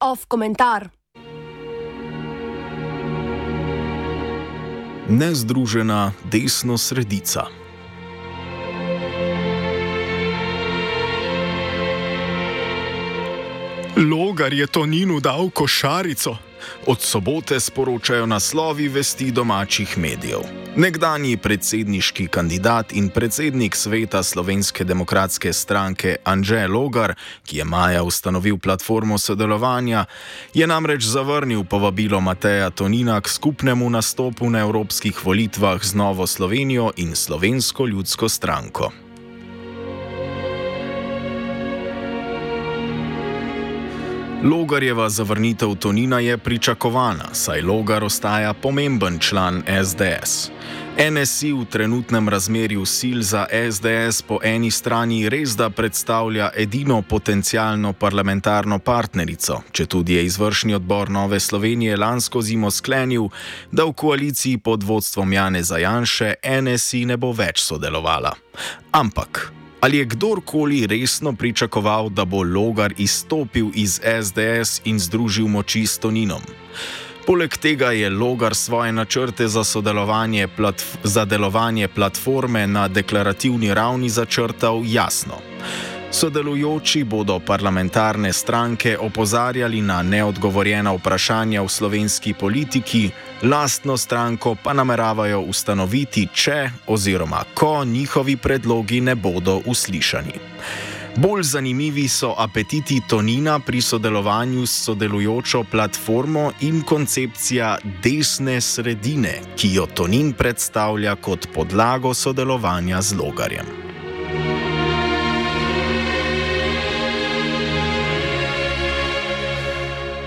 Off komentar. Nezdružena desno sredica. Logar je Toninu dal košarico. Od sobote sporočajo naslovi vesti domačih medijev. Nekdanji predsedniški kandidat in predsednik sveta Slovenske demokratske stranke Anže Logar, ki je maja ustanovil platformo sodelovanja, je namreč zavrnil povabilo Mateja Tonina k skupnemu nastopu na evropskih volitvah z Novo Slovenijo in Slovensko ljudsko stranko. Logarjeva zavrnitev Tonina je pričakovana, saj Logar ostaja pomemben član SDS. NSI v trenutnem razmerju sil za SDS po eni strani res da predstavlja edino potencijalno parlamentarno partnerico, če tudi je izvršni odbor Nove Slovenije lansko zimo sklenil, da v koaliciji pod vodstvom Jane Zajanše NSI ne bo več sodelovala. Ampak. Ali je kdorkoli resno pričakoval, da bo Logar izstopil iz SDS in združil moči s Toninom? Poleg tega je Logar svoje načrte za, za delovanje platforme na deklarativni ravni začrtal jasno. Sodelujoči bodo parlamentarne stranke opozarjali na neodgovorjena vprašanja v slovenski politiki, lastno stranko pa nameravajo ustanoviti, če oziroma ko njihovi predlogi ne bodo uslišani. Bolj zanimivi so apetiti Tonina pri sodelovanju s sodelujočo platformo in koncepcija desne sredine, ki jo Tonin predstavlja kot podlago sodelovanja z Logarjem.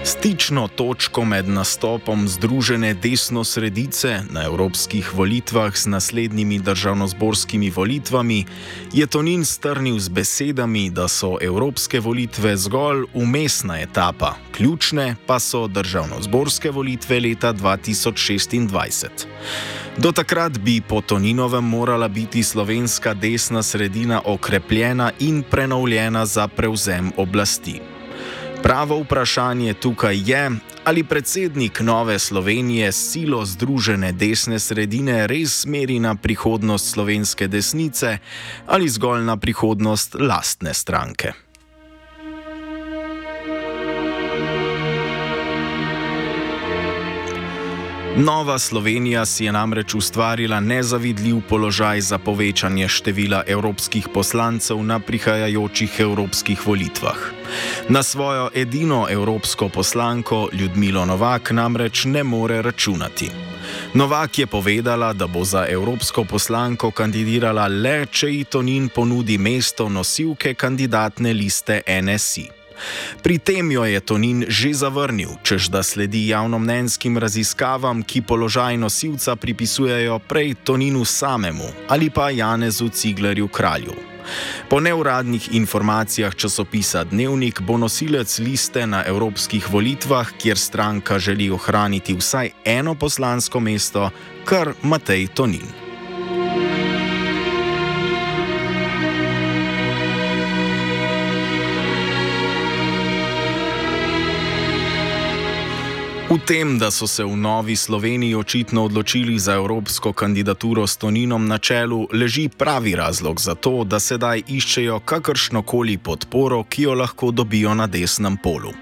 Stično točko med nastopom Združene desno-sredice na evropskih volitvah z naslednjimi državnozborskimi volitvami je Tonin strnil z besedami, da so evropske volitve zgolj umestna etapa, ključne pa so državnozborske volitve leta 2026. Do takrat bi po Toninovem morala biti slovenska desna sredina okrepljena in prenovljena za prevzem oblasti. Pravo vprašanje tukaj je, ali predsednik Nove Slovenije s silo Združene desne sredine res smeri na prihodnost slovenske desnice ali zgolj na prihodnost lastne stranke. Nova Slovenija si je namreč ustvarila nezavidljiv položaj za povečanje števila evropskih poslancev na prihajajočih evropskih volitvah. Na svojo edino evropsko poslanko Ljudmilo Novak namreč ne more računati. Novak je povedala, da bo za evropsko poslanko kandidirala le, če ji Tonin ponudi mesto nosilke kandidatne liste NSI. Pri tem jo je Tonin že zavrnil, čež da sledi javnomnenskim raziskavam, ki položaj nosilca pripisujejo prej Toninu samemu ali pa Janezu Ciglerju kralju. Po neuradnih informacijah časopisa Dnevnik bo nosilec liste na evropskih volitvah, kjer stranka želi ohraniti vsaj eno poslansko mesto, kar Matej Tonin. V tem, da so se v Novi Sloveniji očitno odločili za evropsko kandidaturo s Toninom na čelu, leži pravi razlog za to, da sedaj iščejo kakršnokoli podporo, ki jo lahko dobijo na desnem polu.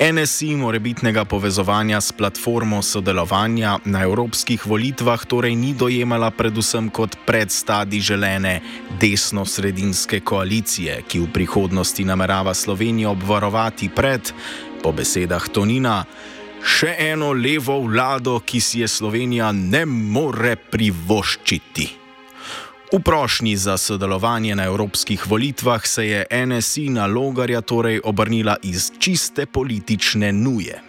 NSI morebitnega povezovanja s platformo sodelovanja na evropskih volitvah torej ni dojemala predvsem kot predstadi želene desno-sredinske koalicije, ki v prihodnosti namerava Slovenijo obvarovati pred, po besedah Tonina, še eno levo vlado, ki si je Slovenija ne more privoščiti. V prošnji za sodelovanje na evropskih volitvah se je NSI na Logarja torej obrnila iz čiste politične nuje.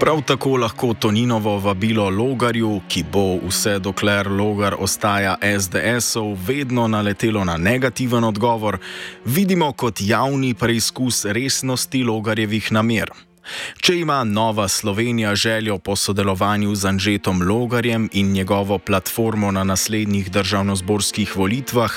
Prav tako lahko Toninovo vabilo Logarju, ki bo vse dokler Logar ostaja SDS-ov, vedno naletelo na negativen odgovor, vidimo kot javni preizkus resnosti Logarjevih namer. Če ima Nova Slovenija željo po sodelovanju z Anžetom Logarjem in njegovo platformo na naslednjih državnozborskih volitvah,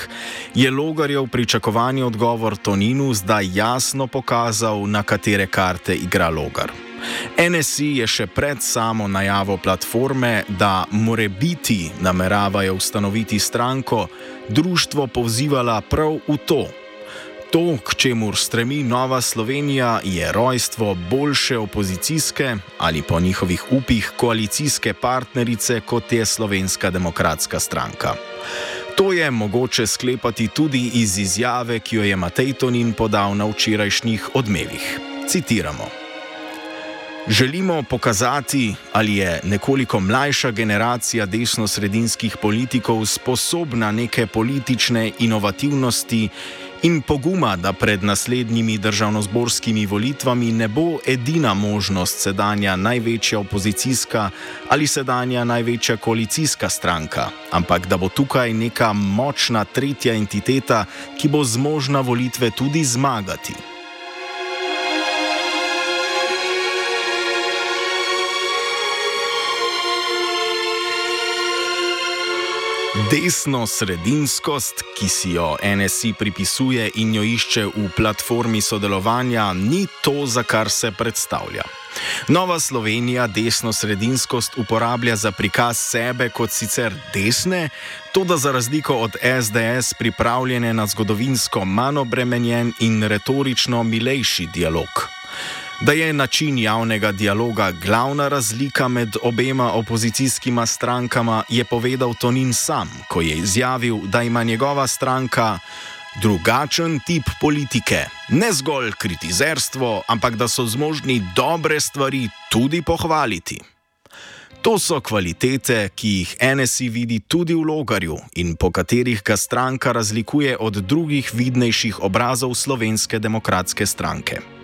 je Logarjev pričakovani odgovor Toninu zdaj jasno pokazal, na katere karte igra Logar. NSI je še pred samo najavo platforme, da more biti nameravajo ustanoviti stranko, društvo povzivala prav v to. To, k čemu stremi Nova Slovenija, je rojstvo boljše opozicijske ali po njihovih upih koalicijske partnerice, kot je Slovenska demokratska stranka. To je mogoče sklepati tudi iz izjave, ki jo je Matej Tonin podal na včerajšnjih odmevih. Citiramo. Želimo pokazati, ali je nekoliko mlajša generacija desno-sredinskih politikov sposobna neke politične inovativnosti in poguma, da pred naslednjimi državnozborskimi volitvami ne bo edina možnost sedanja največja opozicijska ali sedanja največja koalicijska stranka, ampak da bo tukaj neka močna tretja entiteta, ki bo zmožna volitve tudi zmagati. Desno-sredinskost, ki si jo NSI pripisuje in jo išče v platformi sodelovanja, ni to, za kar se predstavlja. Nova Slovenija desno-sredinskost uporablja za prikaz sebe kot sicer desne, to da za razliko od SDS pripravljene na zgodovinsko manj obremenjen in retorično milejši dialog. Da je način javnega dialoga glavna razlika med obema opozicijskima strankama, je povedal Tonin sam, ko je izjavil, da ima njegova stranka drugačen tip politike. Ne zgolj kritizerstvo, ampak da so zmožni dobre stvari tudi pohvaliti. To so kvalitete, ki jih NSI vidi tudi v logarju in po katerih ga stranka razlikuje od drugih vidnejših obrazov slovenske demokratske stranke.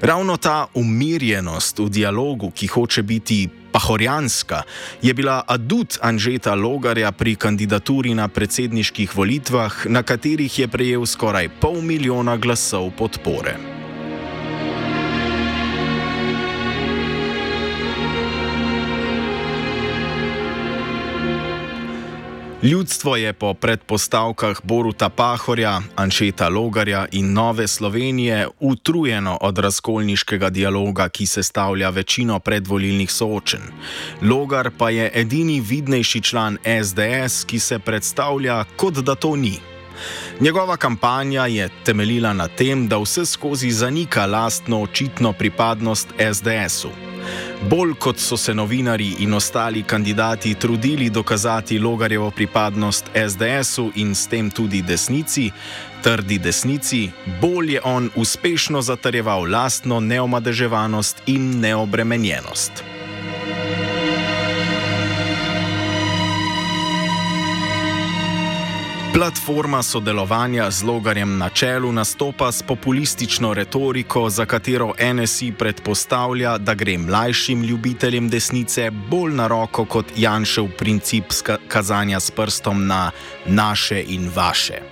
Ravno ta umirjenost v dialogu, ki hoče biti pahorjanska, je bila adut Anžeta Logarja pri kandidaturi na predsedniških volitvah, na katerih je prejel skoraj pol milijona glasov podpore. Ljudstvo je po predpostavkah Boruta Pahorja, Anšeta Logarja in Nove Slovenije utrujeno od razkolniškega dialoga, ki se stavlja večino predvolilnih soočen. Logar pa je edini vidnejši član SDS, ki se predstavlja, kot da to ni. Njegova kampanja je temeljila na tem, da vse skozi zanika lastno očitno pripadnost SDS-u. Bolj kot so se novinari in ostali kandidati trudili dokazati Logarjevo pripadnost SDS-u in s tem tudi desnici, trdi desnici, bolj je on uspešno zatrjeval lastno neomadeževanost in neobremenjenost. Platforma sodelovanja z logarjem na čelu nastopa s populistično retoriko, za katero NSI predpostavlja, da gre mlajšim ljubiteljem desnice bolj na roko kot Janšev princip kazanja s prstom na naše in vaše.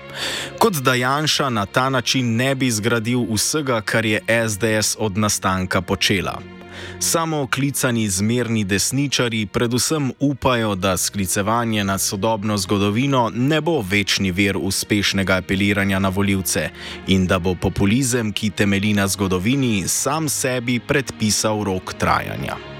Kot da Janša na ta način ne bi zgradil vsega, kar je SDS od nastanka počela. Samo klicani zmerni desničari predvsem upajo, da sklicevanje na sodobno zgodovino ne bo večni ver uspešnega apeliranja na voljivce in da bo populizem, ki temelji na zgodovini, sam sebi predpisal rok trajanja.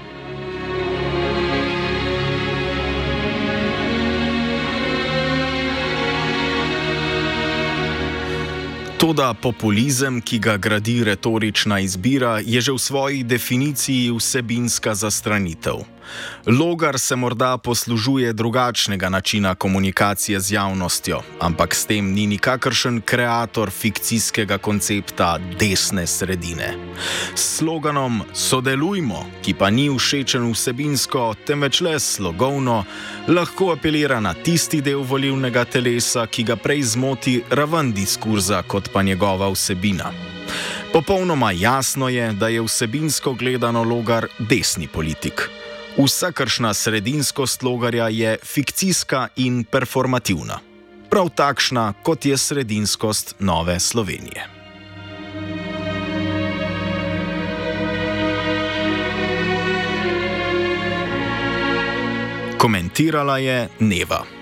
Toda populizem, ki ga gradi retorična izbira, je že v svoji definiciji vsebinska zastranitev. Logar se morda poslužuje drugačnega načina komunikacije z javnostjo, ampak s tem ni nikakršen kreator fikcijskega koncepta desne sredine. S sloganom Sodelujmo, ki pa ni všečen vsebinsko, temveč le slogovno, lahko apelira na tisti del volivnega telesa, ki ga prej zmoti raven diskurza kot pa njegova vsebina. Popolnoma jasno je, da je vsebinsko gledano logar desni politik. Vsakršna sredinskost logarja je fikcijska in performativna. Prav takšna, kot je sredinskost Nove Slovenije. Komentirala je Neva.